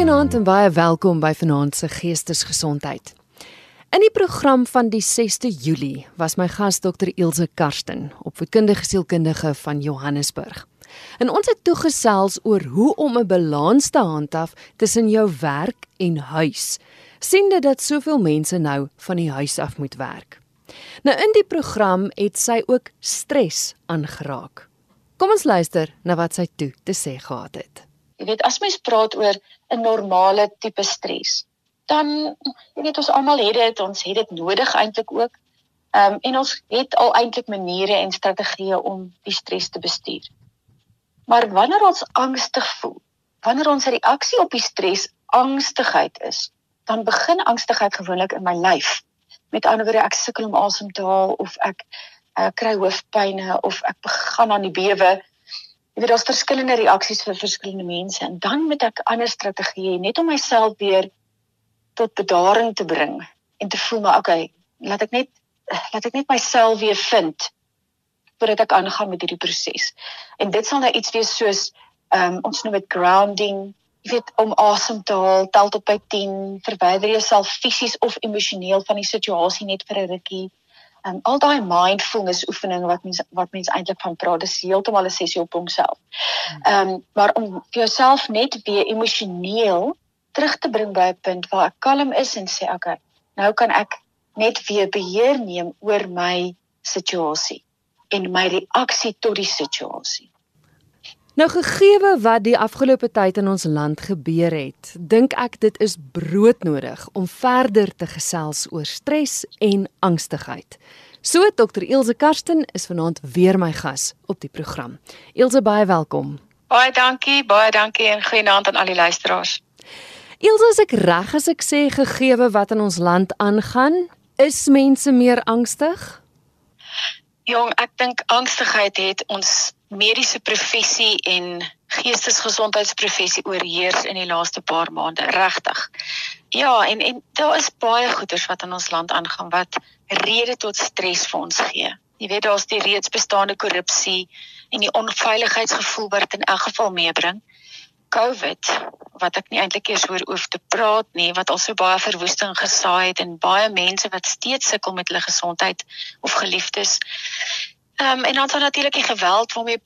Goeienaand en baie welkom by Vanaand se Geestesgesondheid. In die program van die 6de Julie was my gas Dr Ilse Karsten, opvoedkundige sielkundige van Johannesburg. En ons het toegesels oor hoe om 'n balans te handhaaf tussen jou werk en huis. sien dit dat soveel mense nou van die huis af moet werk. Nou in die program het sy ook stres aangeraak. Kom ons luister na wat sy toe te sê gehad het. Jy weet as mens praat oor 'n normale tipe stres, dan jy weet ons almal het dit, ons het dit nodig eintlik ook. Ehm um, en ons het al eintlik maniere en strategieë om die stres te bestuur. Maar wanneer ons angstig voel, wanneer ons reaksie op die stres angstigheid is, dan begin angstigheid gewoonlik in my lyf. Met ander woorde, ek sukkel om asem te haal of ek uh, kry hoofpynne of ek begin aan die bewe. Jy weet daar's verskillende reaksies vir verskillende mense en dan moet ek ander strategieë net om myself weer tot bedaring te bring en te voel maar okay, laat ek net laat ek net myself weer vind voordat ek aangaan met hierdie proses. En dit sal nou iets wees soos ehm um, ons noem dit grounding, jy weet om asem te haal, tel tot by 10, verwyder jouself fisies of emosioneel van die situasie net vir 'n rukkie. Um, al daai mindfulness oefeninge wat mens wat mens eintlik van praat, dis heeltemal 'n sessie op homself. Ehm um, maar om vir jouself net weer emosioneel terug te bring by 'n punt waar ek kalm is en sê okay, nou kan ek net weer beheer neem oor my situasie en my reaksie tot die situasie. Nou gegeewe wat die afgelope tyd in ons land gebeur het, dink ek dit is broodnodig om verder te gesels oor stres en angstigheid. So Dr Elsje Karsten is vanaand weer my gas op die program. Elsje baie welkom. Baie dankie, baie dankie en goeienaand aan al die luisteraars. Elsje, as ek reg as ek sê gegeewe wat in ons land aangaan, is mense meer angstig? Jong, ek dink angstigheid het ons mediese professie en geestesgesondheidsprofessie oorheers in die laaste paar maande, regtig. Ja, en en daar is baie goeters wat in ons land aangaan wat rede tot stres vir ons gee. Jy weet daar's die reeds bestaande korrupsie en die onveiligheidsgevoel wat in elk geval meebring. COVID wat ek nie eintlik eers oor hoef te praat nie wat al so baie verwoesting gesaai het en baie mense wat steeds sukkel met hulle gesondheid of geliefdes. Ehm um, en dan dan natuurlik die geweld waarmee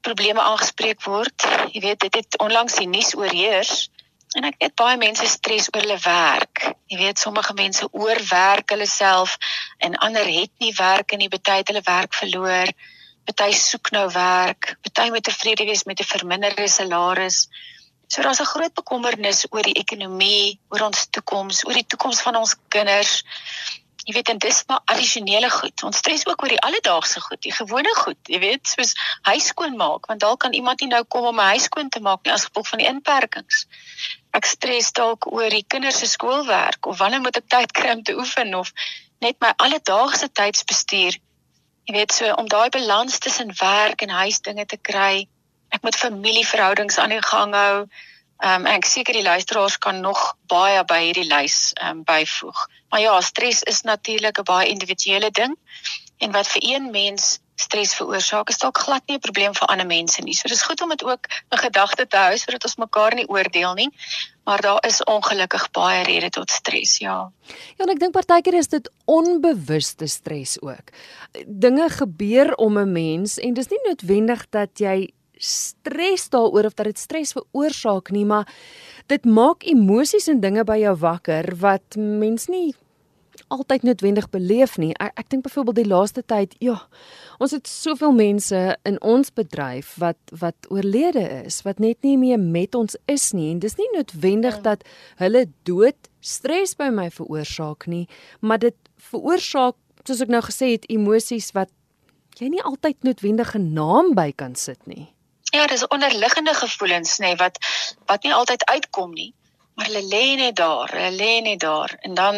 probleme aangespreek word. Jy weet dit het onlangs die nuus oorheers en ek weet baie mense stres oor hulle werk. Jy weet sommige mense oorwerk hulle self en ander het nie werk en nie betyd hulle werk verloor party soek nou werk, party moet tevrede wees met 'n verminderde salaris. So daar's 'n groot bekommernis oor die ekonomie, oor ons toekoms, oor die toekoms van ons kinders. Jy weet en dis maar addisionele goed. Ons stres ook oor die alledaagse goed, die gewone goed, jy weet, soos huis skoon maak, want dalk kan iemand nie nou kom om my huis skoon te maak nie as gevolg van die inperkings. Ek stres dalk oor die kinders se skoolwerk of wanneer moet ek tyd kry om te oefen of net my alledaagse tydsbestuur Jy weet so om daai balans tussen werk en huisdinge te kry. Ek moet familieverhoudings aan die gang hou. Ehm um, ek seker die luisteraars kan nog baie by hierdie lys ehm um, byvoeg. Maar ja, stres is natuurlik 'n baie individuele ding en wat vir een mens stres veroorsaak is dalk glad nie 'n probleem vir ander mense nie. So dis goed om dit ook 'n gedagte te hou sodat ons mekaar nie oordeel nie. Maar daar is ongelukkig baie redes tot stres, ja. Ja, en ek dink partykeer is dit onbewuste stres ook. Dinge gebeur om 'n mens en dis nie noodwendig dat jy stres daaroor of dat dit stres veroorsaak nie, maar dit maak emosies en dinge by jou wakker wat mens nie altyd noodwendig beleef nie. Ek, ek dink byvoorbeeld die laaste tyd, ja, ons het soveel mense in ons bedryf wat wat oorlede is, wat net nie meer met ons is nie en dis nie noodwendig ja. dat hulle dood stres by my veroorsaak nie, maar dit veroorsaak, soos ek nou gesê het, emosies wat jy nie altyd noodwendig 'n naam by kan sit nie. Ja, dis onderliggende gevoelens nê wat wat nie altyd uitkom nie maar hulle lê net daar, hulle lê net daar en dan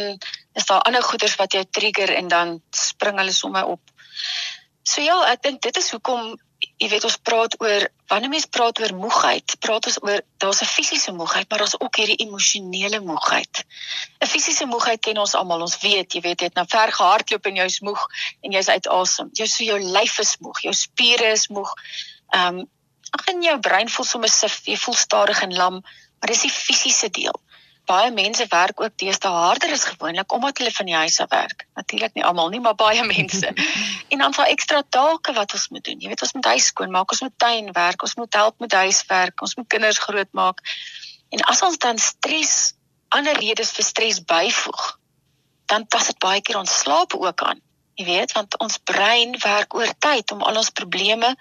is daar ander goeders wat jou trigger en dan spring hulle sommer op. So ja, ek dink dit is hoekom jy weet ons praat oor wanneer mense praat oor moegheid, praat ons oor daar's 'n fisiese moegheid, maar daar's ook hierdie emosionele moegheid. 'n Fisiese moegheid ken ons almal, ons weet, jy weet jy het nou ver gehardloop en jy's moeg en jy's uit asem. Jou so jou lyf is moeg, jou spiere is moeg. Ehm um, ag en jou brein voel sommer sif, jy voel stadig en lam Maar dis die fisiese deel. Baie mense werk ook deesdae harder as gewoonlik omdat hulle van die huis af werk. Natuurlik nie almal nie, maar baie mense. en dan vir ekstra take wat ons moet doen. Jy weet ons moet huis skoon maak, ons moet tuin werk, ons moet help met huiswerk, ons moet kinders grootmaak. En as ons dan stres, ander redes vir stres byvoeg, dan pas dit baie keer ons slaap ook aan. Jy weet, want ons brein werk oor tyd om al ons probleme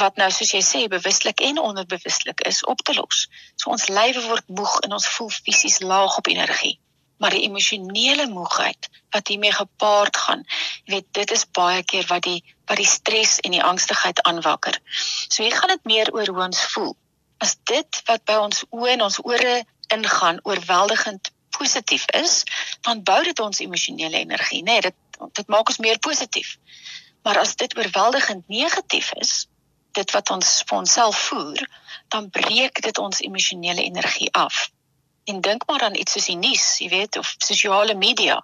wat nou soos jy sê bewuslik en onderbewuslik is op te los. So ons lywe word moeg en ons voel fisies laag op energie. Maar die emosionele moegheid wat hiermee gepaard gaan, jy weet dit is baie keer wat die wat die stres en die angstigheid aanwakker. So hier gaan dit meer oor hoe ons voel. As dit wat by ons oë en ons ore ingaan oorweldigend positief is, dan bou dit ons emosionele energie, né? Nee, dit dit maak ons meer positief. Maar as dit oorweldigend negatief is, dit wat ons vir onsself voer, dan breek dit ons emosionele energie af. En dink maar aan iets soos die nuus, jy weet, of sosiale media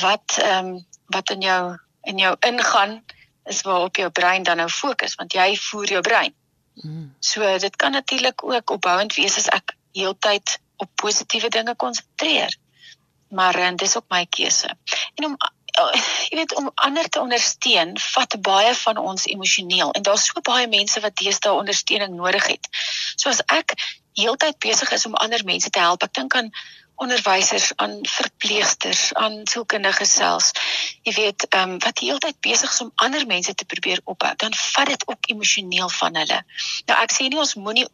wat ehm um, wat in jou in jou ingaan is waarop jou brein dan nou fokus want jy voer jou brein. Mm. So dit kan natuurlik ook opbouend wees as ek heeltyd op positiewe dinge konsentreer. Maar en dis ook my keuse. En om jy weet om ander te ondersteun vat baie van ons emosioneel en daar's so baie mense wat deesdae ondersteuning nodig het. So as ek heeltyd besig is om ander mense te help, ek dink aan onderwysers, aan verpleegsters, aan sielkundiges selfs. Jy weet, ehm um, wat heeltyd besig is om ander mense te probeer ophou, dan vat dit ook emosioneel van hulle. Nou ek sê nie ons moenie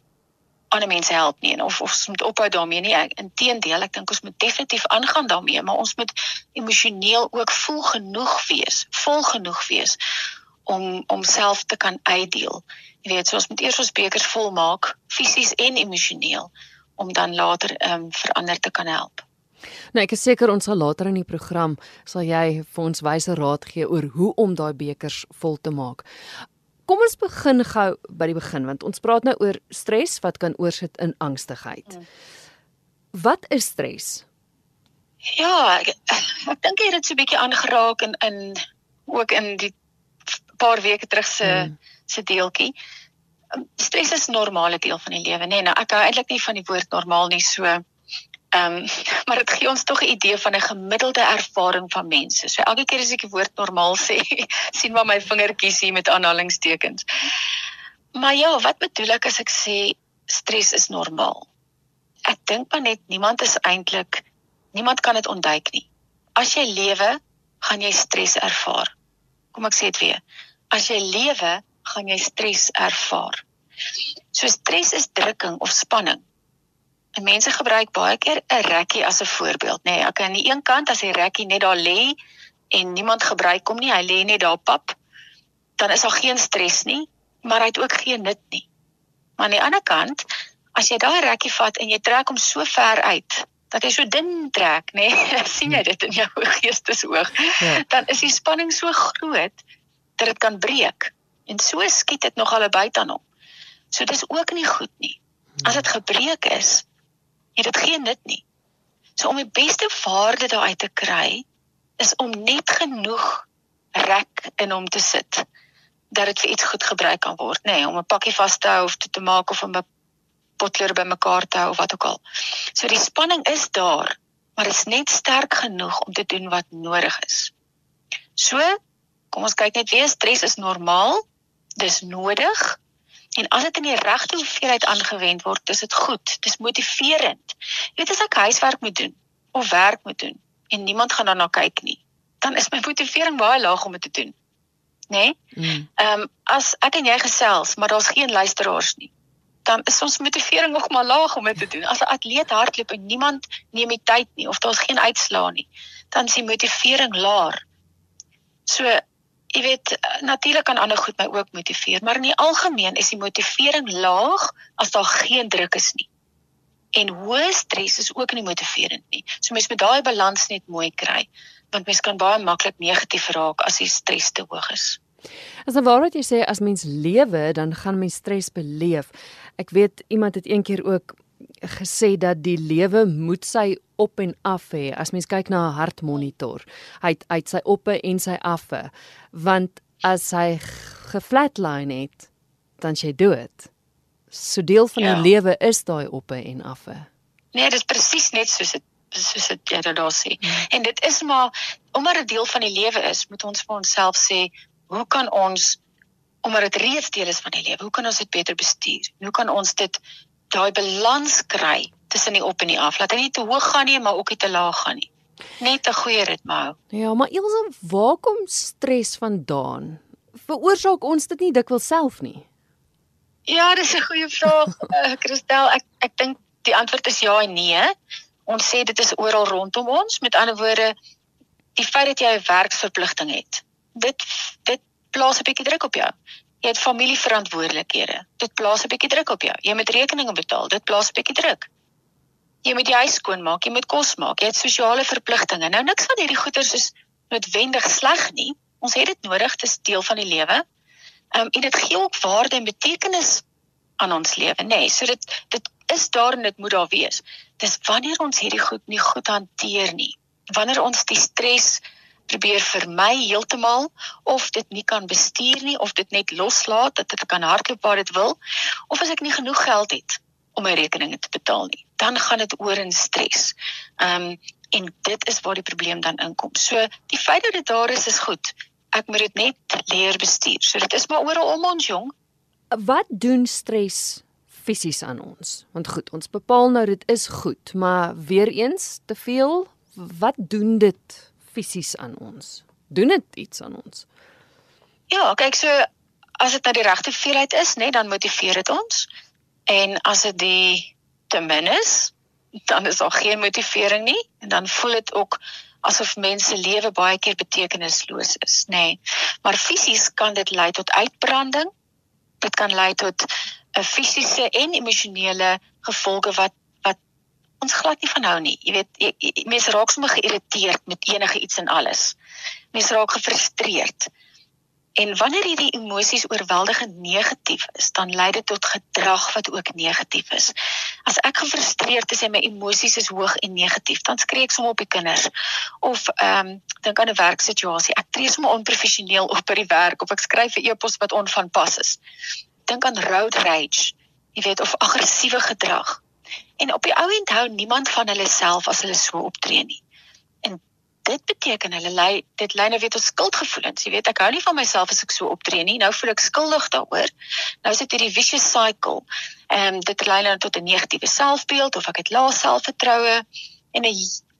ander mense help nie en of of ons moet ophou daarmee nie. Inteendeel, ek dink ons moet definitief aangaan daarmee, maar ons moet emosioneel ook vol genoeg wees, vol genoeg wees om om self te kan uitdeel. Jy weet, so ons moet eers ons bekers vol maak, fisies en emosioneel om dan later ehm um, verander te kan help. Nou ek is seker ons sal later in die program sal jy vir ons wyse raad gee oor hoe om daai bekers vol te maak. Kom ons begin gou by die begin want ons praat nou oor stres wat kan oorsit in angstigheid. Mm. Wat is stres? Ja, ek, ek dink jy het dit so 'n bietjie aangeraak in in ook in die paar weke terug se mm. se deeltjie. Stres is 'n normale deel van die lewe, nê. Nee, nou ek hou eintlik nie van die woord normaal nie, so Ehm um, maar dit gee ons tog 'n idee van 'n gemiddelde ervaring van mense. So elke keer as ek die woord normaal sê, sien maar my vingertjies hier met aanhalingstekens. Maar ja, wat bedoel ek as ek sê stres is normaal? Ek dink maar net niemand is eintlik niemand kan dit ontduik nie. As jy lewe, gaan jy stres ervaar. Kom ek sê dit weer. As jy lewe, gaan jy stres ervaar. So stres is drukking of spanning En mense gebruik baie keer 'n rekkie as 'n voorbeeld, nê. Nee, ek aan die een kant as die rekkie net daar lê en niemand gebruik hom nie, hy lê net daar pap, dan is daar geen stres nie, maar hy het ook geen nut nie. Maar aan die ander kant, as jy daai rekkie vat en jy trek hom so ver uit dat hy so dun trek, nê, nee, sien jy dit in jou geestesoog, ja. dan is die spanning so groot dat dit kan breek. En so skiet dit nog al buite aan hom. So dis ook nie goed nie. As dit gebreek is, het dit geen nut nie. So om die beste waarde daaruit te kry is om net genoeg rek in hom te sit dat dit vir iets goed gebruik kan word, nê, nee, om 'n pakkie vas te hou of te, te maak of om 'n potlood bymekaar te hou of wat ook al. So die spanning is daar, maar dit is net sterk genoeg om te doen wat nodig is. So, kom ons kyk net weer, stres is normaal. Dis nodig, En as dit in die regte hoeveelheid aangewend word, dis dit goed. Dis motiverend. Jy weet as ek huiswerk moet doen of werk moet doen en niemand gaan daarna kyk nie, dan is my motivering baie laag om dit te doen. Né? Nee? Ehm mm. um, as ek en jy gesels, maar daar's geen luisteraars nie, dan is ons motivering nog maar laag om dit te doen. As 'n atleet hardloop en niemand neem die tyd nie of daar's geen uitslaa nie, dan is die motivering laag. So jy weet natuurlik kan ander goed my ook motiveer, maar in die algemeen is die motivering laag as daar geen druk is nie. En hoë stres is ook nie motiverend nie. So mens moet daai balans net mooi kry, want mens kan baie maklik negatief raak as die stres te hoog is. As dan waar wat jy sê as mens lewe, dan gaan mens stres beleef. Ek weet iemand het eendag ook gesê dat die lewe moet sy op en af hê. As mens kyk na 'n hartmonitor, hy het uit sy oppe en sy affe, want as hy geflatline het, dan sy dood. So deel van ja. die lewe is daai oppe en afwe. Nee, dit is presies net soos dit soos dit jy daar sê. Hmm. En dit is maar omdat dit deel van die lewe is, moet ons vir onsself sê, hoe kan ons omdat dit reeds deel is van die lewe, hoe kan ons dit beter bestuur? Hoe kan ons dit daai balans kry tussen die op en die af? Laat hy nie te hoog gaan nie, maar ook nie te laag gaan nie. Net 'n goeie ritme hou. Ja, maar Elsje, waar kom stres vandaan? Veroorsaak ons dit nie dikwels self nie? Ja, dis 'n goeie vraag, uh, Christel. Ek ek dink die antwoord is ja en nee. Ons sê dit is oral rondom ons. Met ander woorde, die feit dat jy 'n werksverpligting het, dit dit plaas 'n bietjie druk op jou. Jy het familieverantwoordelikhede. Dit plaas 'n bietjie druk op jou. Jy moet rekeninge betaal. Dit plaas 'n bietjie druk. Jy moet die huis skoon maak, jy moet kos maak, jy het sosiale verpligtinge. Nou niks van hierdie goeders is noodwendig sleg nie. Ons het dit nodig, dit is deel van die lewe. Ehm um, en dit gee ook waarde en betekenis aan ons lewe, nê. Nee, so dit dit is daar en dit moet daar wees. Dis wanneer ons hierdie goed nie goed hanteer nie. Wanneer ons die stres probeer vermy heeltemal of dit nie kan bestuur nie of dit net loslaat dat dit kan hardloop waar dit wil of as ek nie genoeg geld het om my rekeninge te betaal nie dan gaan dit oor in stres. Ehm um, en dit is waar die probleem dan inkom. So die feit dat dit daar is is goed. Ek moet dit net leer bestuur. So dit is maar oral om ons jong. Wat doen stres fisies aan ons? Want goed, ons bepaal nou dit is goed, maar weer eens te veel, wat doen dit fisies aan ons? Doen dit iets aan ons? Ja, kyk so as dit na die regte veelheid is, nê, nee, dan motiveer dit ons. En as dit die te min is, dan is daar geen motivering nie en dan voel dit ook asof mense lewe baie keer betekenisloos is, nê. Nee. Maar fisies kan dit lei tot uitbranding. Dit kan lei tot 'n fisiese en emosionele gevolge wat ons glad nie van hou nie. Jy weet, mense raak sommer geïrriteerd met enige iets en alles. Mense raak gefrustreerd. En wanneer hierdie emosies oorweldigend negatief is, dan lei dit tot gedrag wat ook negatief is. As ek gefrustreerd is en my emosies is hoog en negatief, dan skree ek sommer op die kinders of ehm um, dink aan 'n werksituasie. Ek tree sommer onprofessioneel op by die werk of ek skryf 'n e-pos wat onvanpas is. Dink aan road rage, jy weet, of aggressiewe gedrag En op die ou end hou niemand van hulle self as hulle so optree nie. En dit beteken hulle lei dit lei nou weer tot skuldgevoelens. Jy weet ek hou nie van myself as ek so optree nie. Nou voel ek skuldig daaroor. Nou is dit hierdie vicious cycle. Ehm dit lei nou tot 'n negatiewe selfbeeld of ek het lae selfvertroue en 'n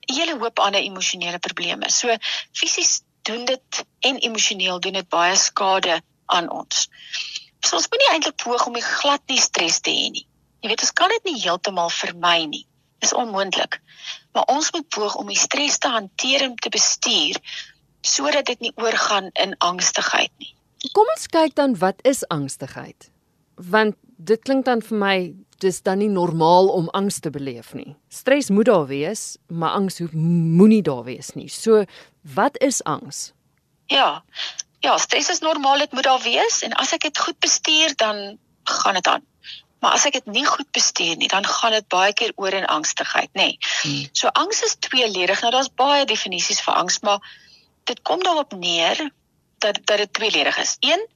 hele hoop ander emosionele probleme. So fisies doen dit en emosioneel doen dit baie skade aan ons. So ons moet nie eintlik poog om glad nie stres te hê nie. Jy weet, ons kan dit nie heeltemal vermy nie. Dis onmoontlik. Maar ons moet poog om die stres te hanteer en te bestuur sodat dit nie oorgaan in angstigheid nie. Kom ons kyk dan wat is angstigheid? Want dit klink dan vir my dis dan nie normaal om angs te beleef nie. Stres moet daar wees, maar angs moenie daar wees nie. So, wat is angs? Ja. Ja, stres is normaal, dit moet daar wees en as ek dit goed bestuur, dan gaan dit aan. Maar as ek dit nie goed bestuur nie, dan gaan dit baie keer oor in angstigheid, nê. Nee. Hmm. So angs is tweeledig. Nou daar's baie definisies vir angs, maar dit kom daarop neer dat dat dit tweeledig is. Een,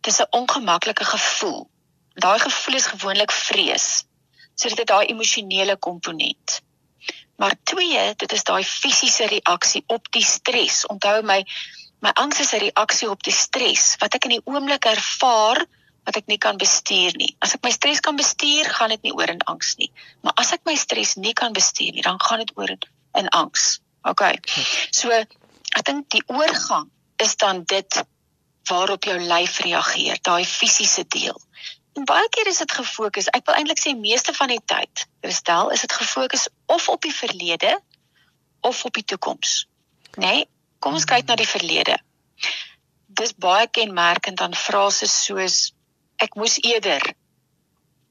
dit is 'n ongemaklike gevoel. Daai gevoel is gewoonlik vrees. So dit het daai emosionele komponent. Maar twee, dit is daai fisiese reaksie op die stres. Onthou my my angs is 'n reaksie op die stres wat ek in die oomblik ervaar wat ek nie kan bestuur nie. As ek my stres kan bestuur, gaan dit nie oor in angs nie. Maar as ek my stres nie kan bestuur nie, dan gaan dit oor in angs. OK. So ek dink die oorgang is dan dit waarop jou lyf reageer, daai fisiese deel. En baie keer is dit gefokus. Ek wil eintlik sê meeste van die tyd, Christel, is dit gefokus of op die verlede of op die toekoms. Nê? Nee? Kom ons kyk na die verlede. Dis baie kenmerkend aan frases soos ek moes eerder.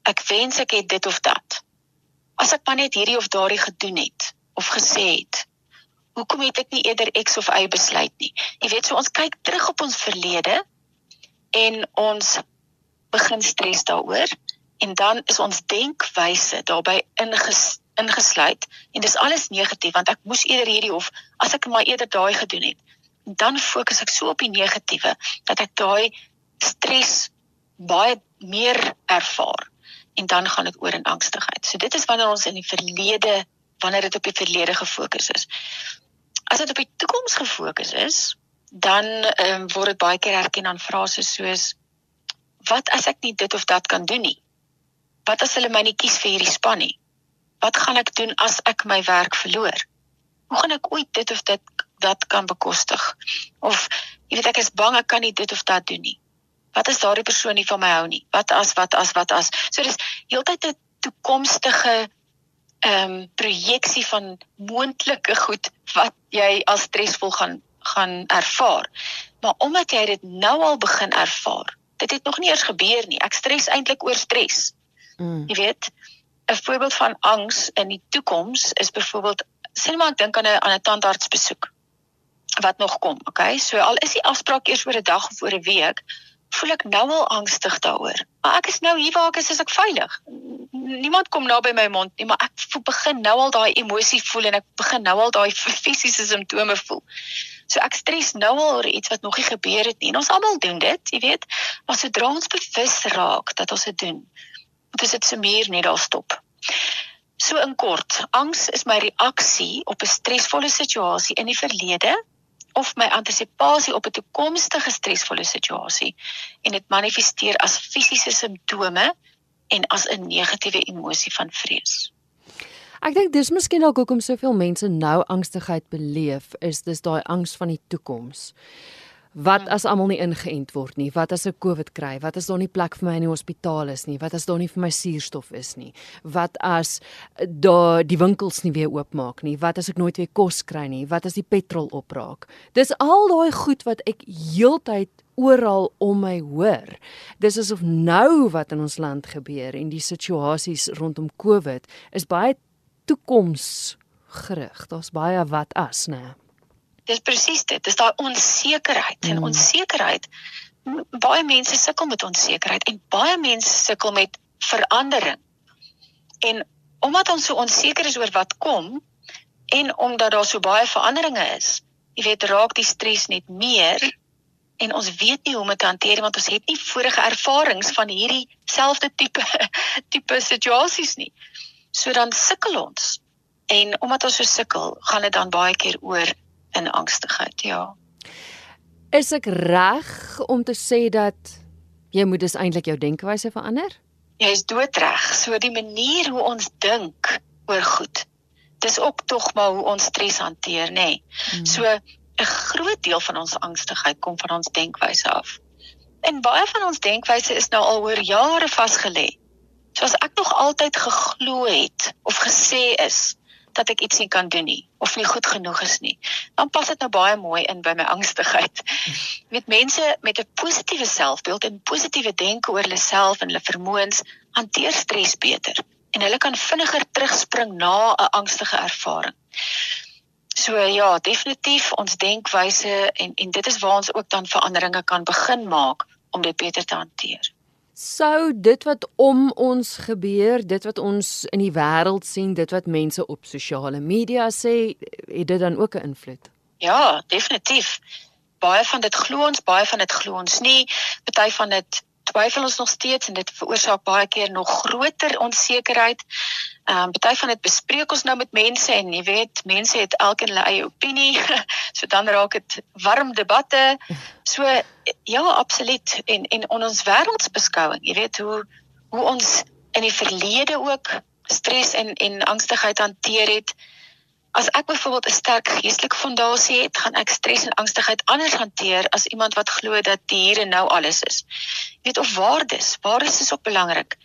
Ek wens ek het dit of dat. As ek maar net hierdie of daardie gedoen het of gesê het hoekom het ek nie eerder x of y besluit nie? Jy weet so ons kyk terug op ons verlede en ons begin stres daaroor en dan is ons denkwyse daarbey inges, ingesluit en dis alles negatief want ek moes eerder hierdie of as ek maar eerder daai gedoen het dan fokus ek so op die negatiewe dat ek daai stres baie meer ervaar. en dan gaan dit oor in angstigheid. So dit is wanneer ons in die verlede, wanneer dit op die verlede gefokus is. As dit op die toekoms gefokus is, dan um, word dit baie keer herken aan frases soos wat as ek nie dit of dat kan doen nie? Wat as hulle my nie kies vir hierdie span nie? Wat gaan ek doen as ek my werk verloor? Hoe gaan ek ooit dit of dit dat kan bekostig? Of jy weet ek is bang ek kan nie dit of dat doen nie. Wat as daardie persoon nie van my hou nie? Wat as wat as wat as? So dis heeltyd 'n toekomstige ehm um, projeksie van moontlike goed wat jy as stresvol gaan gaan ervaar. Maar omdat jy dit nou al begin ervaar, dit het nog nie eers gebeur nie. Ek stres eintlik oor stres. Mm. Jy weet, 'n voorbeeld van angs in die toekoms is byvoorbeeld sien maar ek dink aan 'n aan 'n tandarts besoek wat nog kom, okay? So al is die afspraak eers oor 'n dag of oor 'n week, voel ek nou al angstig daaroor. Maar ek is nou hier waar ek is, is ek veilig. Niemand kom naby my mond nie, maar ek begin nou al daai emosie voel en ek begin nou al daai fisiese simptome voel. So ek stres nou al oor iets wat nog nie gebeur het nie. En ons almal doen dit, jy weet. Maar sodra ons bewus raak dat ons dit doen, moet ons dit se meer net daar stop. So in kort, angs is my reaksie op 'n stresvolle situasie in die verlede of my antisipasie op 'n toekomstige stresvolle situasie en dit manifesteer as fisiese simptome en as 'n negatiewe emosie van vrees. Ek dink dis miskien dalk hoekom soveel mense nou angstigheid beleef, is dis daai angs van die toekoms. Wat hmm. as almal nie ingeënt word nie? Wat as ek COVID kry? Wat as daar nie plek vir my in die hospitaal is nie? Wat as daar nie vir my suurstof is nie? Wat as daar die winkels nie weer oopmaak nie? Wat as ek nooit weer kos kry nie? Wat as die petrol opraak? Dis al daai goed wat ek heeltyd oral om my hoor. Dis asof nou wat in ons land gebeur en die situasies rondom COVID is baie toekomsgerig. Daar's baie wat as, né? Dis presies dit. Dis daai onsekerheid mm. en onsekerheid. Baie mense sukkel met onsekerheid en baie mense sukkel met verandering. En omdat ons so onseker is oor wat kom en omdat daar so baie veranderinge is, jy weet, raak die stres net meer en ons weet nie hoe om dit te hanteer want ons het nie vorige ervarings van hierdie selfde tipe tipe situasies nie. So dan sukkel ons. En omdat ons so sukkel, gaan dit dan baie keer oor in angstigheid, ja. Is ek reg om te sê dat jy moet dus eintlik jou denkwyse verander? Jy is doodreg. So die manier hoe ons dink oor goed. Dis ook tog maar hoe ons stres hanteer, nê. Nee. Hmm. So 'n groot deel van ons angstigheid kom van ons denkwyse af. En baie van ons denkwyse is nou al oor jare vasgelê. So as ek nog altyd geglo het of gesê is dat ek iets nie kan doen nie of nie goed genoeg is nie, dan pas dit nou baie mooi in by my angstigheid. Weet mense met 'n positiewe selfbeeld en positiewe denke oor hulle self en hulle vermoëns hanteer stres beter en hulle kan vinniger terugspring na 'n angstige ervaring. So ja, definitief ons denkwyse en en dit is waar ons ook dan veranderinge kan begin maak om dit beter te hanteer sou dit wat om ons gebeur, dit wat ons in die wêreld sien, dit wat mense op sosiale media sê, het dit dan ook 'n invloed? Ja, definitief. Baie van dit glo ons, baie van dit glo ons nie. Party van dit twyfel ons nog steeds en dit veroorsaak baie keer nog groter onsekerheid. Ehm um, party van dit bespreek ons nou met mense en jy weet, mense het elkeen hulle eie opinie. so dan raak dit warm debatte. So ja, absoluut. En en on ons wêreldsbeskouing, jy weet hoe hoe ons in die verlede ook stres en en angstigheid hanteer het. As ek byvoorbeeld 'n sterk geestelike fondasie het, gaan ek stres en angstigheid anders hanteer as iemand wat glo dat die hier en nou alles is. Jy weet of waardes, waardes is ook belangrik.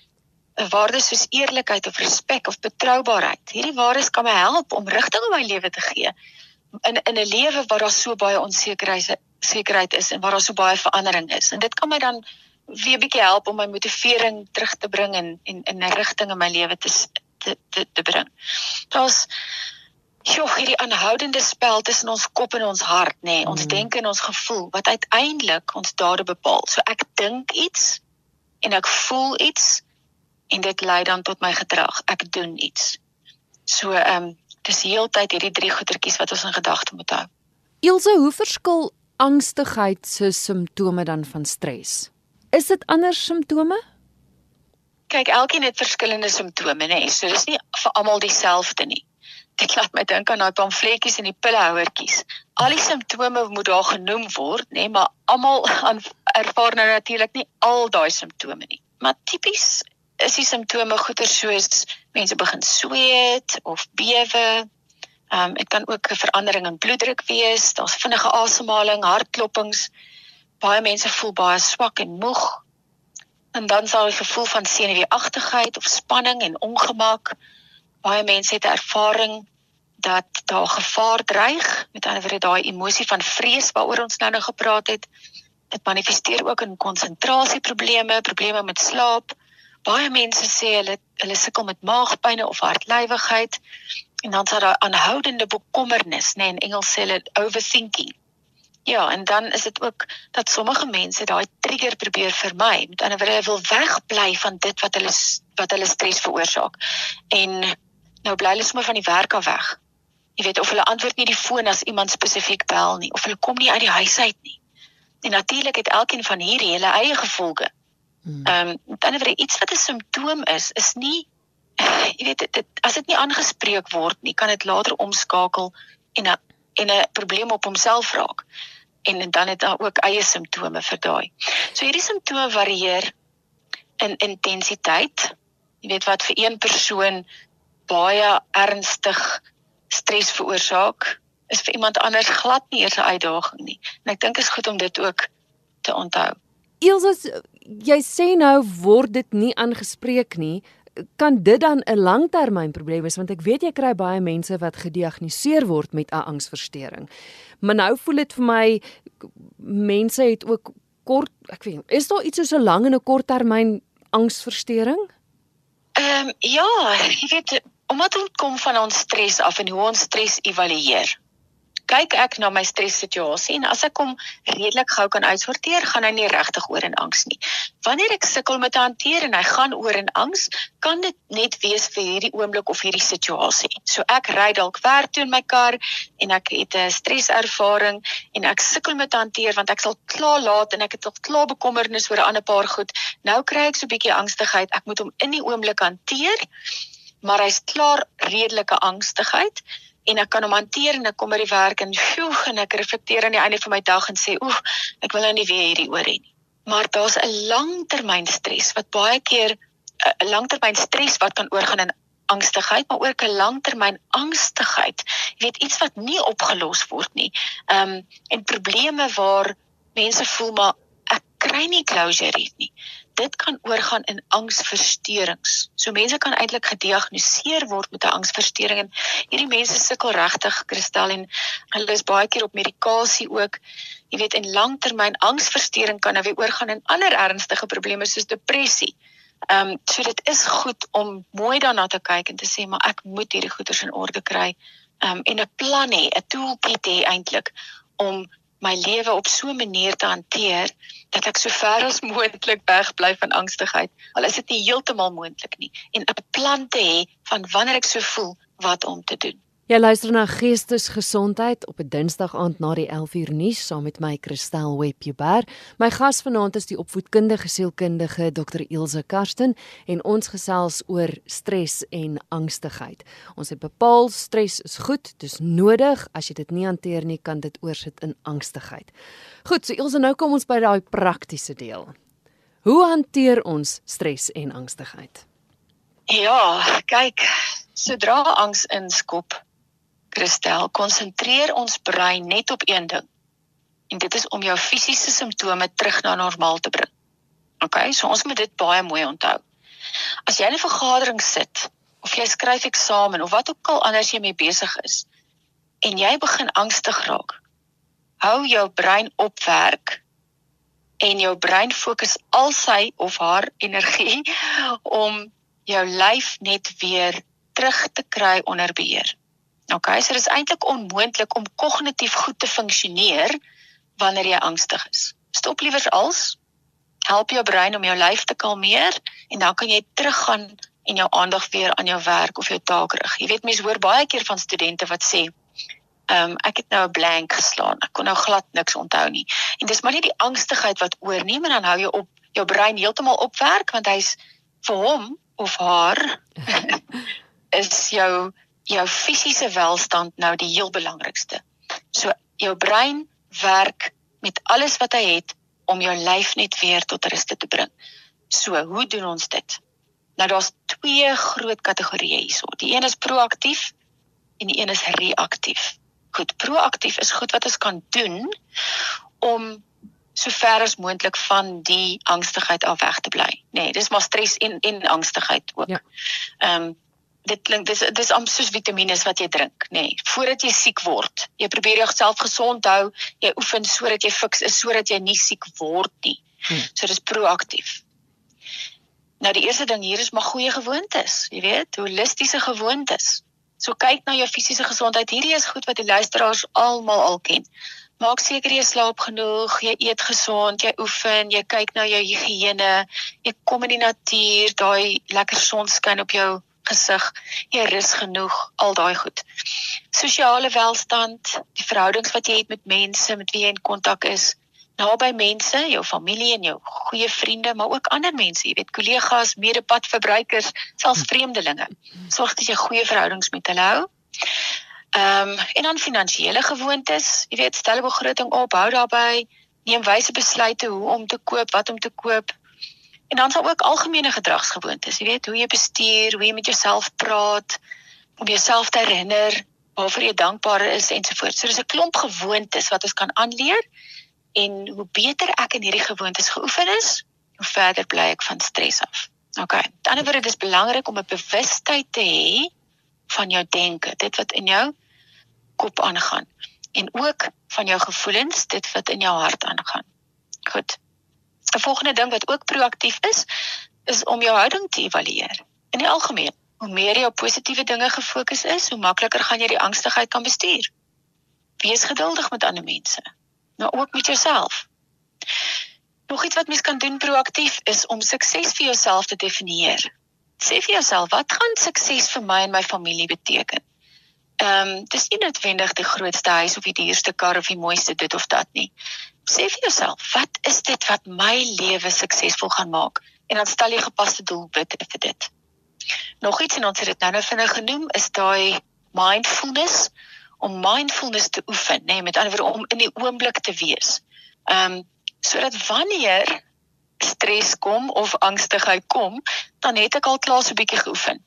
'n waarde soos eerlikheid of respek of betroubaarheid. Hierdie waardes kan my help om rigting in my lewe te gee. In in 'n lewe waar daar so baie onsekerheid sekerheid is en waar daar so baie verandering is. En dit kan my dan weer 'n bietjie help om my motivering terug te bring en en in 'n rigting in my lewe te te te, te bring. Daar's Sjoe, hierdie aanhoudende spel tussen ons kop en ons hart, nê, nee, ons mm. denke en ons gevoel wat uiteindelik ons dade bepaal. So ek dink iets en ek voel iets en dit lei dan tot my gedrag. Ek doen iets. So ehm um, dis heeltyd hierdie drie goetertjies wat ons in gedagte moet hou. Ilse, hoe verskil angstigheid se simptome dan van stres? Is dit ander simptome? kyk, elkeen het verskillende simptome, nê. So dis nie vir almal dieselfde nie. Dit laat my dink aan daai pamfletjies en die pillehouertjies. Al die simptome moet daar genoem word, nê, maar almal ervaar nou natuurlik nie al daai simptome nie. Maar tipies is die simptome goeie soos mense begin sweet of bewe. Ehm um, dit kan ook 'n verandering in bloeddruk wees, daar's vinnige asemhaling, hartklopings. Baie mense voel baie swak en moeg en dan sal jy gevoel van senuweeagtigheid of spanning en ongemak. Baie mense het ervaring dat daar gevaar dreig, met ander woorde daai emosie van vrees waaroor ons nou nou gepraat het. Dit manifesteer ook in konsentrasieprobleme, probleme met slaap. Baie mense sê hulle hulle sukkel met maagpynne of hartlywigheid en dan sal daar aanhoudende bekommernis, nê, nee, in Engels sê hulle overthinking. Ja, en dan is dit ook dat sommige mense daai trigger probeer vermy. Met ander woorde, wil wegbly van dit wat hulle wat hulle stres veroorsaak. En nou bly hulle sommer van die werk af weg. Jy weet of hulle antwoord nie die foon as iemand spesifiek bel nie of hulle kom nie uit die huis uit nie. En natuurlik het elkeen van hierdie hulle eie gevolge. Hmm. Ehm, um, met ander woorde, iets wat 'n simptoom is, is nie jy weet dit as dit nie aangespreek word nie, kan dit later omskakel en 'n en 'n probleem op homself raak en dan het daar ook eie simptome vir daai. So hierdie simptome varieer in intensiteit. Jy weet wat vir een persoon baie ernstig stres veroorsaak, is vir iemand anders glad nie eers 'n uitdaging nie. En ek dink dit is goed om dit ook te onthou. Elsa, jy sê nou word dit nie aangespreek nie kan dit dan 'n langtermynprobleem wees want ek weet jy kry baie mense wat gediagnoseer word met 'n angsversteuring. Maar nou voel dit vir my mense het ook kort ek weet is daar iets so 'n lang en 'n korttermyn angsversteuring? Ehm um, ja, jy weet omdat dit kom van ons stres af en hoe ons stres evalueer kyk ek na my stressituasie en as ek hom redelik gou kan uitsorteer, gaan hy nie regtig oor in angs nie. Wanneer ek sukkel met hanteer en hy gaan oor in angs, kan dit net wees vir hierdie oomblik of hierdie situasie. So ek ry dalk werk toe in my kar en ek het 'n streservaring en ek sukkel met hanteer want ek sal klaar laat en ek het al klaar bekommernis oor 'n ander paar goed. Nou kry ek so 'n bietjie angstigheid. Ek moet hom in die oomblik hanteer. Maar hy's klaar redelike angstigheid en ek kan hom hanteer en ek kom by die werk en sjoe en ek reflekteer aan die einde van my dag en sê oef ek wil nou nie weer hierdie oor hê nie. Maar daar's 'n langtermyn stres wat baie keer 'n langtermyn stres wat kan oorgaan in angstigheid maar ook 'n langtermyn angstigheid. Jy weet iets wat nie opgelos word nie. Ehm um, en probleme waar mense voel maar ek kry nie closure hier nie dit kan oorgaan in angsversteurings. So mense kan eintlik gediagnoseer word met 'n angsversteuring en hierdie mense sukkel regtig kristal en hulle is baie keer op medikasie ook. Jy weet in langtermyn angsversteuring kan nou weer oorgaan in ander ernstige probleme soos depressie. Ehm um, so dit is goed om mooi daarna te kyk en te sê maar ek moet hierdie goeders in orde kry. Ehm um, en 'n plan hê, 'n toolkit hê eintlik om my lewe op so 'n manier te hanteer dat ek so ver as moontlik wegbly van angstigheid. Al is dit nie heeltemal moontlik nie en 'n plan te hê van wanneer ek so voel wat om te doen. Jy luister na Geestesgesondheid op 'n Dinsdag aand na die 11uur nuus saam met my Christel Webber. My gas vanaand is die opvoedkundige sielkundige Dr. Ilse Karsten en ons gesels oor stres en angstigheid. Ons het bepaal stres is goed, dis nodig. As jy dit nie hanteer nie, kan dit oorsit in angstigheid. Goed, so Ilse, nou kom ons by daai praktiese deel. Hoe hanteer ons stres en angstigheid? Ja, kyk, sodra angs inskop, Christel, konsentreer ons brein net op een ding. En dit is om jou fisiese simptome terug na normaal te bring. OK, so ons moet dit baie mooi onthou. As jy in 'n vergadering sit of jy skryf eksamen of wat ook al anders jy mee besig is en jy begin angstig raak, hou jou brein op werk en jou brein fokus al sy of haar energie om jou lyf net weer terug te kry onder beheer. Okay, so dit is eintlik onmoontlik om kognitief goed te funksioneer wanneer jy angstig is. Stop liewers als help jou brein om jou lyf te kalmeer en dan kan jy teruggaan en jou aandag weer aan jou werk of jou taak rig. Jy weet mense hoor baie keer van studente wat sê, "Ehm um, ek het nou 'n blank geslaan. Ek kon nou glad niks onthou nie." En dis maar nie die angstigheid wat oorneem en dan hou jy op jou brein heeltemal op werk want hy's vir hom of haar is jou jou fisiese welstand nou die heel belangrikste. So jou brein werk met alles wat hy het om jou lyf net weer tot rus te bring. So, hoe doen ons dit? Nou daar's twee groot kategorieë hierso. Die een is proaktief en die een is reaktief. Goed, proaktief is goed wat ons kan doen om so ver as moontlik van die angstigheid af weg te bly. Nee, dis maar stres en en angstigheid ook. Ja. Ehm ja. um, dit klink dis dis amper soos vitamiene wat jy drink, nê, nee, voordat jy siek word. Jy probeer jouself gesond hou, jy oefen sodat jy fiks is sodat jy nie siek word nie. Hmm. So dis proaktief. Nou die eerste ding hier is maar goeie gewoontes, jy weet, holistiese gewoontes. So kyk na jou fisiese gesondheid. Hierdie is goed wat die luisteraars almal al ken. Maak seker jy slaap genoeg, jy eet gesond, jy oefen, jy kyk na jou higiëne, jy kom in die natuur, daai lekker sonskyn op jou gesig, jy rus genoeg, al daai goed. Sosiale welstand, die verhoudings wat jy het met mense met wie jy in kontak is, naby mense, jou familie en jou goeie vriende, maar ook ander mense, jy weet, kollegas, medepadverbruikers, selfs vreemdelinge. Sorg dat jy goeie verhoudings met hulle hou. Ehm um, en dan finansiële gewoontes, jy weet, stel 'n begroting op, hou daarby, neem wyse besluite hoe om te koop, wat om te koop, En dan sal ook algemene gedragsgewoontes, jy weet, hoe jy bestuur, hoe jy met jouself praat, om jouself te herinner waarvoor jy dankbaar is ensovoorts. So dis 'n klomp gewoontes wat ons kan aanleer en hoe beter ek in hierdie gewoontes geoefen is, hoe verder bly ek van stres af. OK. Aan die ander word dit belangrik om 'n bewustheid te hê van jou denke, dit wat in jou kop aangaan en ook van jou gevoelens, dit wat in jou hart aangaan. Goed. 'n volgende ding wat ook proaktief is, is om jou houding te evalueer. In die algemeen, hoe meer jy op positiewe dinge gefokus is, hoe makliker gaan jy die angstigheid kan bestuur. Wees geduldig met ander mense, maar ook met jouself. Nog iets wat mens kan doen proaktief is om sukses vir jouself te definieer. Sê vir jouself, wat gaan sukses vir my en my familie beteken? Ehm, um, dis nie noodwendig die grootste huis of die duurste kar of die mooiste dit of dat nie sê vir jouself, wat is dit wat my lewe suksesvol gaan maak? En dan stel jy gepaste doelwitte vir dit. Nog iets en ons het dit nou nou vinnig genoem is daai mindfulness om mindfulness te oefen, nê, nee, met ander woorde om in die oomblik te wees. Ehm um, sodat wanneer stres kom of angstigheid kom, dan het ek al klaar so 'n bietjie geoefen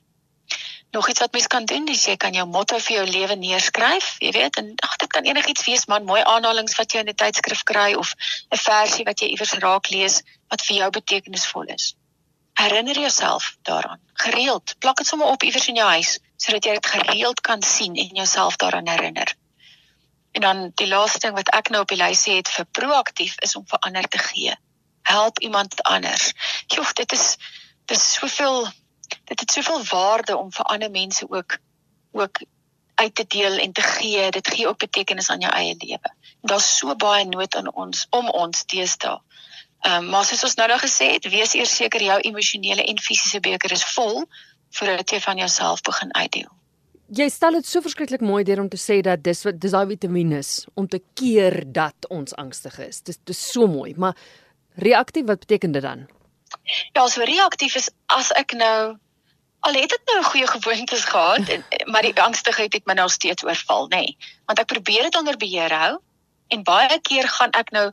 nog iets wat mens kan doen, dis jy kan jou motto vir jou lewe neerskryf, jy weet, en ag dit kan enigiets wees, man, mooi aanhalinge wat jy in 'n tydskrif kry of 'n versie wat jy iewers raak lees wat vir jou betekenisvol is. Herinner jouself daaraan. Gereeld, plak dit sommer op iewers in jou huis sodat jy dit gereeld kan sien en jouself daaraan herinner. En dan die laaste ding wat ek nou op die lys het vir proaktief is om vir ander te gee. Help iemand anders. Joh, dit is dit is soveel dit het soveel waarde om vir ander mense ook ook uit te deel en te gee. Dit gee ook betekenis aan jou eie lewe. Daar's so baie nood aan ons om ons deesdae. Ehm um, maar soos ons nou nou gesê het, wees eers seker jou emosionele en fisiese beker is vol voordat jy van jouself begin uitdeel. Jy stel dit so verskriklik mooi deur om te sê dat dis wat dis daai vitamiene om te keer dat ons angstig is. Dis dis so mooi, maar reaktief wat beteken dit dan? Ja, so reaktief is as ek nou al het ek nou 'n goeie gewoontes gehad en maar die angstigheid het my nou steeds oorval, nê. Nee. Want ek probeer dit onder beheer hou en baie keer gaan ek nou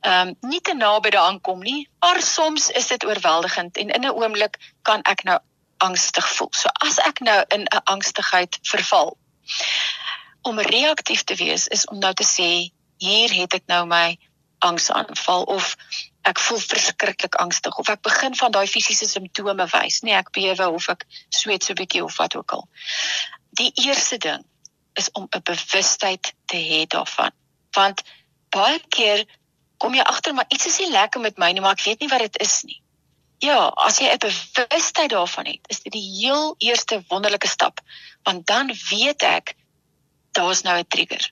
ehm um, nie te naby daaraan kom nie, maar soms is dit oorweldigend en in 'n oomblik kan ek nou angstig voel. So as ek nou in 'n angstigheid verval om reaktief te wees is om nou te sê hier het ek nou my angsaanval of ek voel verskriklik angstig of ek begin van daai fisiese simptome wys, nee, ek bewe of ek sweet so 'n bietjie of wat ook al. Die eerste ding is om 'n bewustheid te hê daarvan. Want baie keer kom jy agter maar iets is nie lekker met my nie, maar ek weet nie wat dit is nie. Ja, as jy 'n bewustheid daarvan het, is dit die heel eerste wonderlike stap, want dan weet ek daar's nou 'n trigger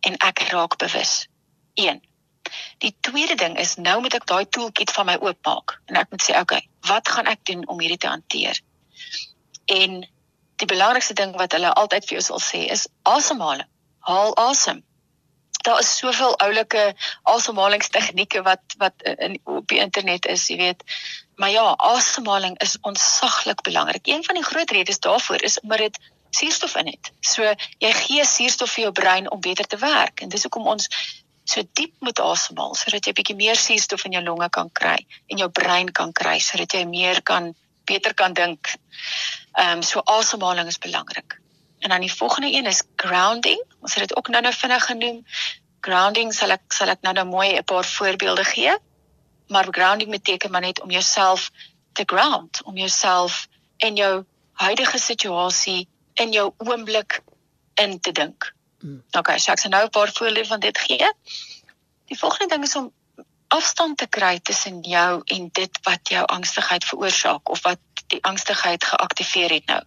en ek raak bewus. 1 Die tweede ding is nou moet ek daai toolkit van my oopmaak en ek moet sê okay, wat gaan ek doen om hierdie te hanteer? En die belangrikste ding wat hulle altyd vir jou sal sê is asemhaling. Haal asem. daar is soveel oulike asemhalingstegnieke wat wat in op die internet is, jy weet. Maar ja, asemhaling is ontsaglik belangrik. Een van die groot redes daarvoor is omdat dit suurstof in het. So jy gee suurstof vir jou brein om beter te werk en dis hoekom ons so diep moet asemhaal sodat jy bietjie meer suurstof in jou longe kan kry en jou brein kan kry sodat jy meer kan beter kan dink. Ehm um, so asemhaling is belangrik. En dan die volgende een is grounding. Ons het dit ook nou-nou vinnig genoem. Grounding sal ek sal ek nou-nou mooi 'n paar voorbeelde gee. Maar grounding beteken maar net om jouself te ground, om jouself in jou huidige situasie in jou oomblik in te dink. Mm. Okay, so ek sal nou 'n paar voorbeelde van dit gee. Die volgende ding is om afstand te kry tussen jou en dit wat jou angstigheid veroorsaak of wat die angstigheid geaktiveer het nou.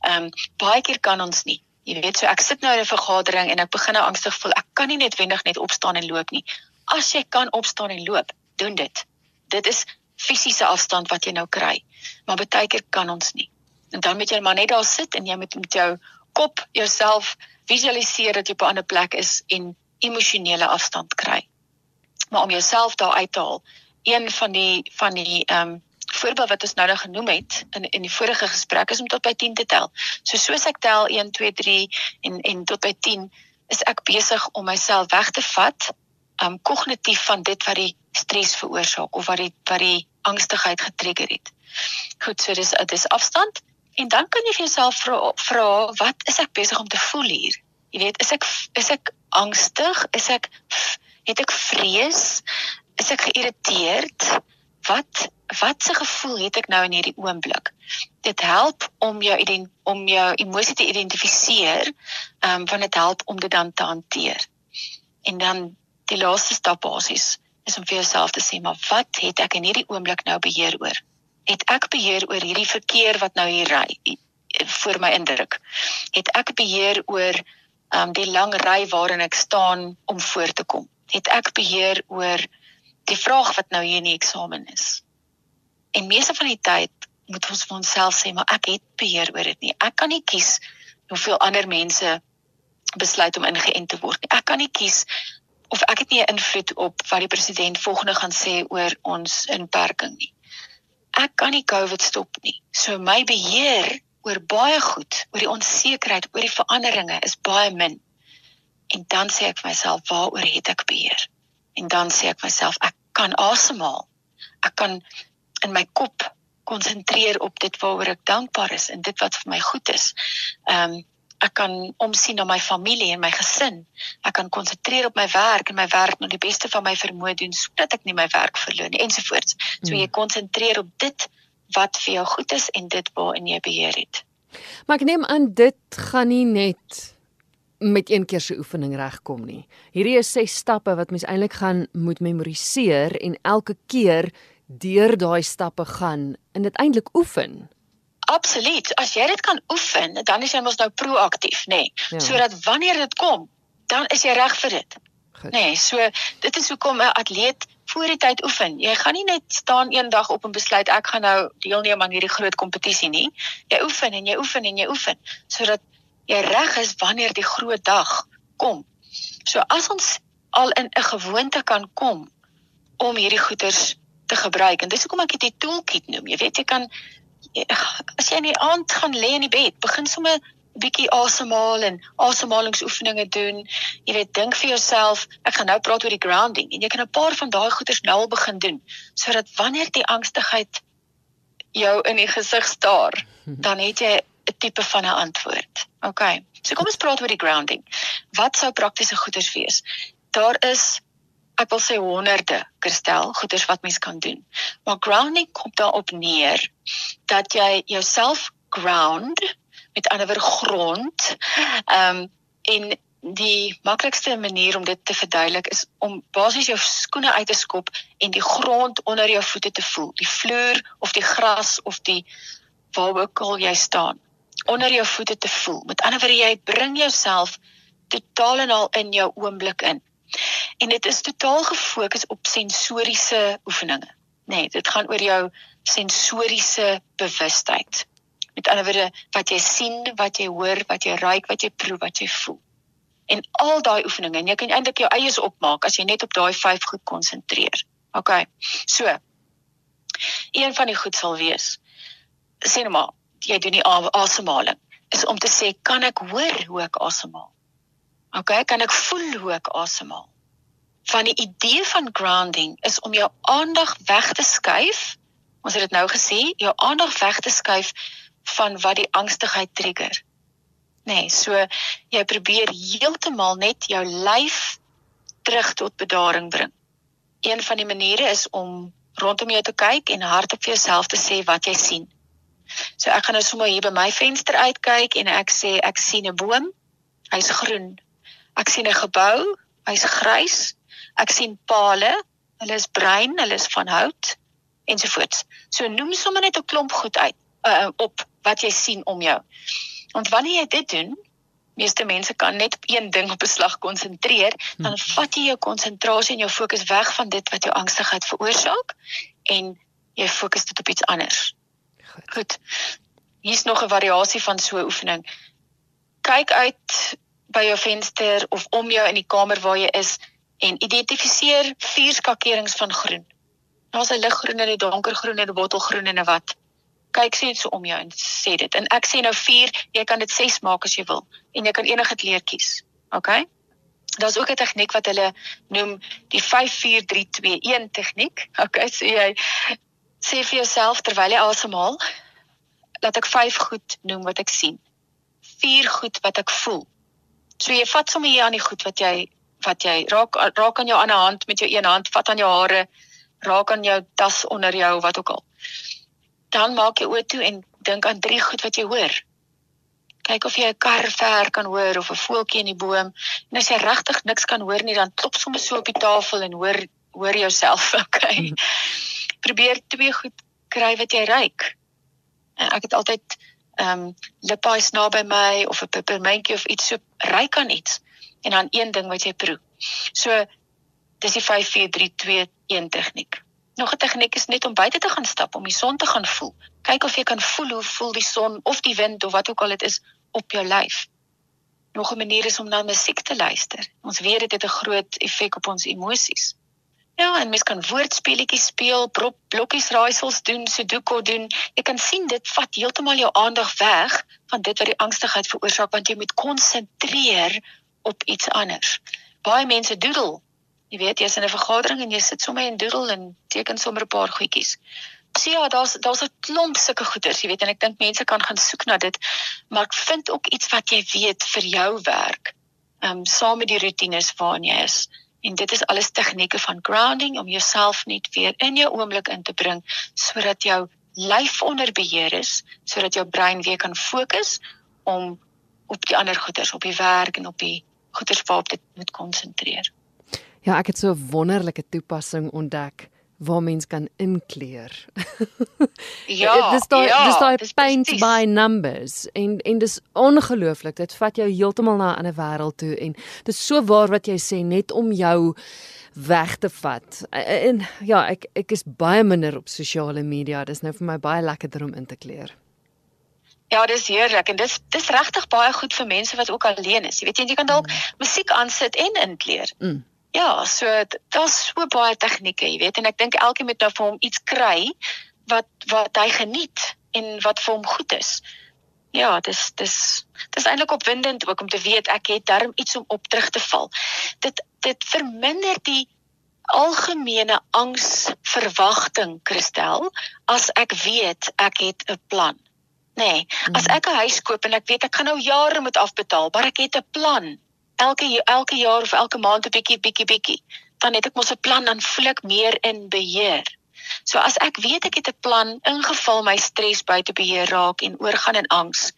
Ehm um, baie keer kan ons nie. Jy weet so ek sit nou in 'n vergadering en ek begin nou angstig voel. Ek kan nie net wendig net opstaan en loop nie. As jy kan opstaan en loop, doen dit. Dit is fisiese afstand wat jy nou kry. Maar baie keer kan ons nie. En dan moet jy maar net daar sit en jy moet met jou kop jouself visualiseer dat jy op 'n ander plek is en emosionele afstand kry. Maar om jouself daar uit te haal, een van die van die ehm um, voorbeeld wat ons nou nou genoem het in in die vorige gesprek is om tot by 10 te tel. So soos ek tel 1 2 3 en en tot by 10 is ek besig om myself weg te vat um kognitief van dit wat die stres veroorsaak of wat die wat die angstigheid getrigger het. Goed, so dis dis afstand en dan kan jy vir jouself vra vra wat is ek besig om te voel hier? Jy weet, is ek is ek angstig? Is ek het ek vrees? Is ek geïrriteerd? wat wat se gevoel het ek nou in hierdie oomblik? Dit help om jou om jou emosie te identifiseer, ehm um, want dit help om dit dan te hanteer. En dan die laaste stap basies is om vir jouself te sê, maar wat het ek in hierdie oomblik nou beheer oor? Het ek beheer oor hierdie verkeer wat nou hier ry voor my indruk? Het ek beheer oor um, die lang ry waarin ek staan om voor te kom? Het ek beheer oor die vraag wat nou hier in die eksamen is. En meeste van die tyd moet ons vir onsself sê maar ek het beheer oor dit nie. Ek kan nie kies hoeveel ander mense besluit om ingeënt te word nie. Ek kan nie kies of ek het nie 'n invloed op wat die president volgende gaan sê oor ons inperking nie. Ek kan nie COVID stop nie. So my beheer oor baie goed, oor die onsekerheid, oor die veranderinge is baie min. En dan sê ek vir myself, waaroor het ek beheer? En dan sê ek myself, ek kan asemhaal. Ek kan in my kop konsentreer op dit waaroor ek dankbaar is en dit wat vir my goed is. Ehm um, ek kan omsien na my familie en my gesin. Ek kan konsentreer op my werk en my werk na die beste van my vermoë doen sodat ek nie my werk verloor nie ensovoorts. So jy hmm. konsentreer op dit wat vir jou goed is en dit waarin jy beheer het. Maar ek neem aan dit gaan nie net met een keer se oefening regkom nie. Hierdie is ses stappe wat mens eintlik gaan moet memoriseer en elke keer deur daai stappe gaan en dit eintlik oefen. Absoluut. As jy dit kan oefen, dan is jy mos nou proaktief, nê. Nee. Ja. Sodat wanneer dit kom, dan is jy reg vir dit. Nê, nee, so dit is hoekom 'n atleet voor die tyd oefen. Jy gaan nie net staan eendag op en besluit ek gaan nou deelneem aan hierdie groot kompetisie nie. Jy oefen en jy oefen en jy oefen sodat jy reg is wanneer die groot dag kom. So as ons al in 'n gewoonte kan kom om hierdie goeders te gebruik en dis hoekom ek dit 'n toolkit noem. Jy weet jy kan as jy in die aand gaan lê in die bed, begin sommer 'n bietjie asemhaal en asemhalingsoefeninge doen. Jy weet dink vir jouself, ek gaan nou praat oor die grounding en jy kan 'n paar van daai goeders nou al begin doen sodat wanneer die angstigheid jou in die gesig staar, dan het jy 'n tipe van 'n antwoord. OK. So kom ons praat oor die grounding. Wat sou praktiese goeders wees? Daar is ek wil sê honderde kristel goeders wat mens kan doen. Maar grounding kom daarop neer dat jy jouself ground met ander woorde grond. Ehm um, en die maklikste manier om dit te verduidelik is om basies jou skoene uit te skop en die grond onder jou voete te voel, die vloer of die gras of die waar ook al jy staan onder jou voete te voel. Met ander woorde jy bring jouself totaal en al in jou oomblik in. En dit is totaal gefokus op sensoriese oefeninge. Nee, dit gaan oor jou sensoriese bewustheid. Met ander woorde wat jy sien, wat jy hoor, wat jy ruik, wat jy proe, wat jy voel. En al daai oefeninge en jy kan eintlik jou eies opmaak as jy net op daai 5 goed konsentreer. OK. So. Een van die goed sal wees sê nou maar jy doen die asemhaling is om te sê kan ek hoor hoe ek asemhaal? OK, kan ek voel hoe ek asemhaal? Van die idee van grounding is om jou aandag weg te skuif. Ons het dit nou gesê, jou aandag weg te skuif van wat die angstigheid trigger. Nee, so jy probeer heeltemal net jou lyf terug tot bedaring bring. Een van die maniere is om rondom jou te kyk en hardop vir jouself te sê wat jy sien. So ek gaan nou sommer hier by my venster uitkyk en ek sê ek sien 'n boom. Hy's groen. Ek sien 'n gebou. Hy's grys. Ek sien pale. Hulle is bruin, hulle is van hout ensovoorts. So noem sommer net 'n klomp goed uit uh, op wat jy sien om jou. Want wanneer jy dit doen, meeste mense kan net op een ding op 'n slag konsentreer, dan hmm. vat jy jou konsentrasie en jou fokus weg van dit wat jou angstigheid veroorsaak en jy fokus dit op iets anders. Goed. Goed. Hier's nog 'n variasie van so 'n oefening. Kyk uit by jou venster of om jou in die kamer waar jy is en identifiseer vier skakerings van groen. Daar's 'n liggroen en 'n donkergroen en 'n bottelgroen en 'n wat. Kyk sien so om jou en sê dit. En ek sê nou 4, jy kan dit 6 maak as jy wil en jy kan enige kleur kies. OK? Daar's ook 'n tegniek wat hulle noem die 54321 tegniek. OK, so jy sê vir jouself terwyl jy asemhaal, laat ek 5 goed noem wat ek sien. 4 goed wat ek voel. So jy vat sommer hier aan die goed wat jy wat jy raak raak aan jou ander hand met jou een hand, vat aan jou hare, raak aan jou tas onder jou wat ook al. Dan maak jy oë toe en dink aan 3 goed wat jy hoor. Kyk of jy 'n kar ver kan hoor of 'n voeltjie in die boom. En as jy regtig niks kan hoor nie, dan klop sommer so op die tafel en hoor hoor jouself, okay? Mhm probeer twee goed kry wat jy ruik. Ek het altyd ehm um, lippies naby my of 'n pepermuntjie of iets so ruik aan iets en dan een ding wat jy proe. So dis die 5432 tegniek. Nog 'n tegniek is net om buite te gaan stap om die son te gaan voel. Kyk of jy kan voel hoe voel die son of die wind of wat ook al dit is op jou lyf. Nog 'n manier is om na musiek te luister. Ons weet dit het 'n groot effek op ons emosies. Ja, en mens kan woordspeletjies speel, prop blokkies raaisels doen, sudoku doen. Jy kan sien dit vat heeltemal jou aandag weg van dit wat die angstigheid veroorsaak want jy moet konsentreer op iets anders. Baie mense doodle. Jy weet, jy's in 'n vergadering en jy sit sommer en doodle en teken sommer 'n paar goedjies. So ja, daar's daar's 'n klomp sulke goeders, jy weet, en ek dink mense kan gaan soek na dit, maar ek vind ook iets wat jy weet vir jou werk. Ehm um, saam met die rotines waarin jy is. En dit is alles tegnieke van grounding om jouself net weer in jou oomblik in te bring sodat jou lyf onder beheer is, sodat jou brein weer kan fokus om op die ander goeders, op die werk en op die goeders waarop dit moet konsentreer. Ja, ek het so 'n wonderlike toepassing ontdek waar mens kan inkleer. ja, dis daai ja, dis daai paint precies. by numbers en en dis ongelooflik. Dit vat jou heeltemal na 'n ander wêreld toe en dis so waar wat jy sê net om jou weg te vat. En ja, ek ek is baie minder op sosiale media. Dis nou vir my baie lekkerder om in te kleer. Ja, dis heerlik en dis dis regtig baie goed vir mense wat ook alleen is. Jy weet jy kan dalk mm. musiek aansit en inkleer. Mm. Ja, so daar's so baie tegnieke, jy weet, en ek dink elkeen moet nou vir hom iets kry wat wat hy geniet en wat vir hom goed is. Ja, dis dis dis eintlik opwindend ook om te weet ek het darm iets om op terug te val. Dit dit verminder die algemene angs verwagting Christel as ek weet ek het 'n plan. Nee, as hmm. ek 'n huis koop en ek weet ek gaan nou jare moet afbetaal, maar ek het 'n plan elke elke jaar of elke maand 'n bietjie bietjie bietjie dan het ek mos 'n plan dan voel ek meer in beheer. So as ek weet ek het 'n plan ingeval my stres buite beheer raak en oorgaan in angs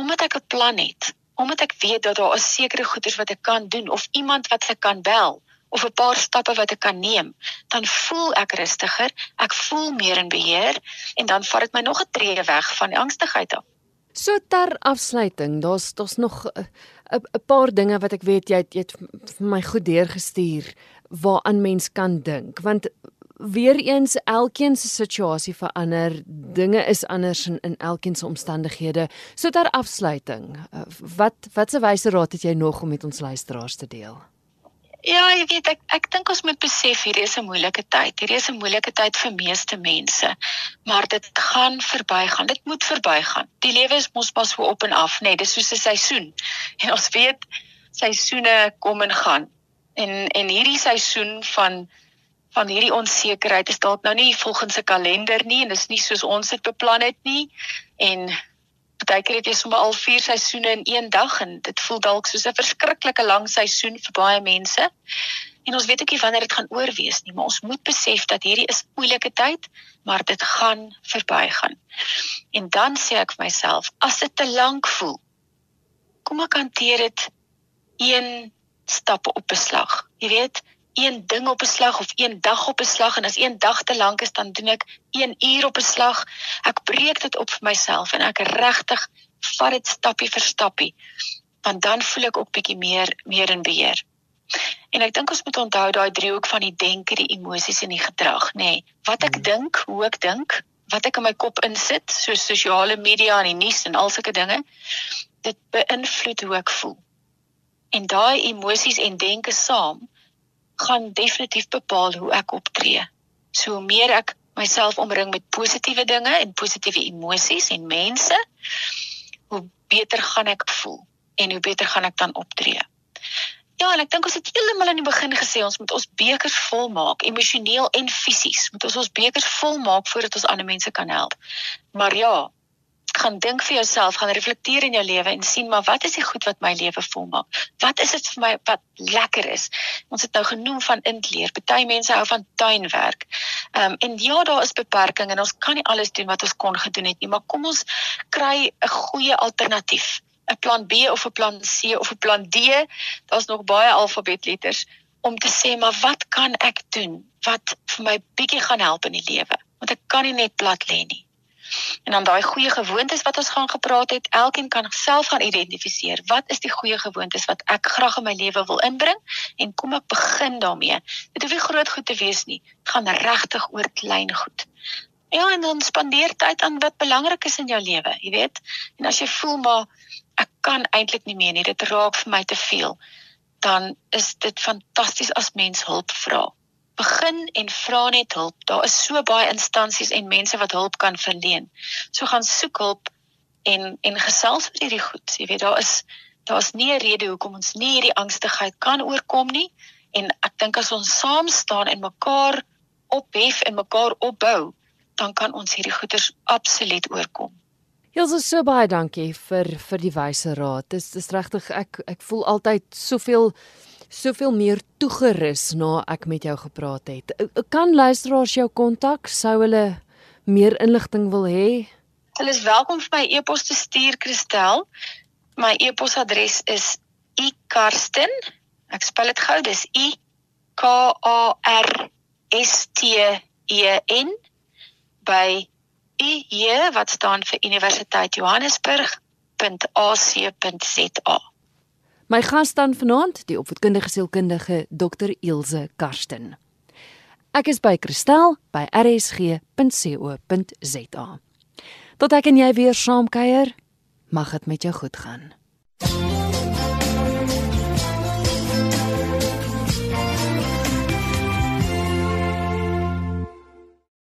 omdat ek 'n plan het, omdat ek weet dat daar 'n sekere goeders wat ek kan doen of iemand wat ek kan bel of 'n paar stappe wat ek kan neem, dan voel ek rustiger, ek voel meer in beheer en dan vat dit my nog 'n tree weg van die angstigheid af. So ter afsluiting, daar's daar's nog uh, 'n paar dinge wat ek weet jy het, jy het vir my goed deurgestuur waaraan mens kan dink want Weereens elkeen se situasie verander, dinge is anders in, in elkeen se omstandighede. So ter afsluiting, uh, wat watse wyse raad het jy nog om met ons luisteraars te deel? Ja, jy weet ek ek dink ons moet besef hierdie is 'n moeilike tyd. Hierdie is 'n moeilike tyd vir meeste mense. Maar dit gaan verbygaan. Dit moet verbygaan. Die lewe is mos pas so op en af, nê. Nee, dis soos 'n seisoen. En ons weet seisoene kom en gaan. En en hierdie seisoen van van hierdie onsekerheid is dalk nou nie volgens 'n kalender nie en dis nie soos ons dit beplan het nie. En Partykeer het jy sommer al 4 seisoene in een dag en dit voel dalk soos 'n verskriklike lang seisoen vir baie mense. En ons weet ook nie wanneer dit gaan oorwees nie, maar ons moet besef dat hierdie is moeilike tyd, maar dit gaan verbygaan. En dan sê ek vir myself, as dit te lank voel, kom ek hanteer dit een stap op 'n slag. Jy weet, een ding op 'n slag of een dag op 'n slag en as een dag te lank is dan doen ek 1 uur op 'n slag. Ek breek dit op vir myself en ek regtig vat dit stappie vir stappie. Want dan voel ek ook bietjie meer meer in beheer. En ek dink ons moet onthou daai driehoek van die denke, die emosies en die gedrag, nê. Nee, wat ek hmm. dink, hoe ek dink, wat ek in my kop insit, so sosiale media en die nuus en al sulke dinge, dit beïnvloed hoe ek voel. En daai emosies en denke saam gaan definitief bepaal hoe ek optree. So hoe meer ek myself omring met positiewe dinge en positiewe emosies en mense, hoe beter gaan ek voel en hoe beter gaan ek dan optree. Ja, en ek dink ons het heeltemal aan die begin gesê ons moet ons bekers vol maak, emosioneel en fisies. Moet ons ons bekers vol maak voordat ons ander mense kan help. Maar ja, gaan dink vir jouself, gaan reflekteer in jou lewe en sien maar wat is die goed wat my lewe volmaak? Wat is dit vir my wat lekker is? Ons het nou genoem van intleer. Party mense hou van tuinwerk. Ehm um, en ja, daar is beperkings en ons kan nie alles doen wat ons kon gedoen het nie, maar kom ons kry 'n goeie alternatief. 'n plan B of 'n plan C of 'n plan D. Daar's nog baie alfabetletters om te sê maar wat kan ek doen wat vir my bietjie gaan help in die lewe? Want ek kan nie net plat lê nie. En dan daai goeie gewoontes wat ons gaan gepraat het, elkeen kan self gaan identifiseer. Wat is die goeie gewoontes wat ek graag in my lewe wil inbring en kom ek begin daarmee? Dit hoef nie groot goed te wees nie. Dit gaan regtig oor klein goed. Ja, en dan spandeer tyd aan wat belangrik is in jou lewe, jy weet. En as jy voel maar ek kan eintlik nie meer nie, dit raak vir my te veel, dan is dit fantasties as mens hulp vra begin en vra net hulp. Daar is so baie instansies en mense wat hulp kan verleen. So gaan soek hulp en en gesels oor hierdie goed. Jy weet daar is daar's nie 'n rede hoekom ons nie hierdie angstigheid kan oorkom nie en ek dink as ons saam staan en mekaar ophef en mekaar opbou, dan kan ons hierdie goeters absoluut oorkom. Jy's so baie dankie vir vir die wyse raad. Dis dis regtig ek ek voel altyd soveel soveel meer toegerus na ek met jou gepraat het. Kan luisteraars jou kontak sou hulle meer inligting wil hê? Hulle is welkom vir my e-pos te stuur Christel. My e-posadres is ikarsten. Ek spel dit gou, dis i k a r s t e n by i wat staan vir Universiteit Johannesburg.ac.za. My gas dan vanaand, die opvoedkundige sielkundige Dr. Ilse Karsten. Ek is by Kristel by rsg.co.za. Tot ek en jy weer saam kuier, mag dit met jou goed gaan.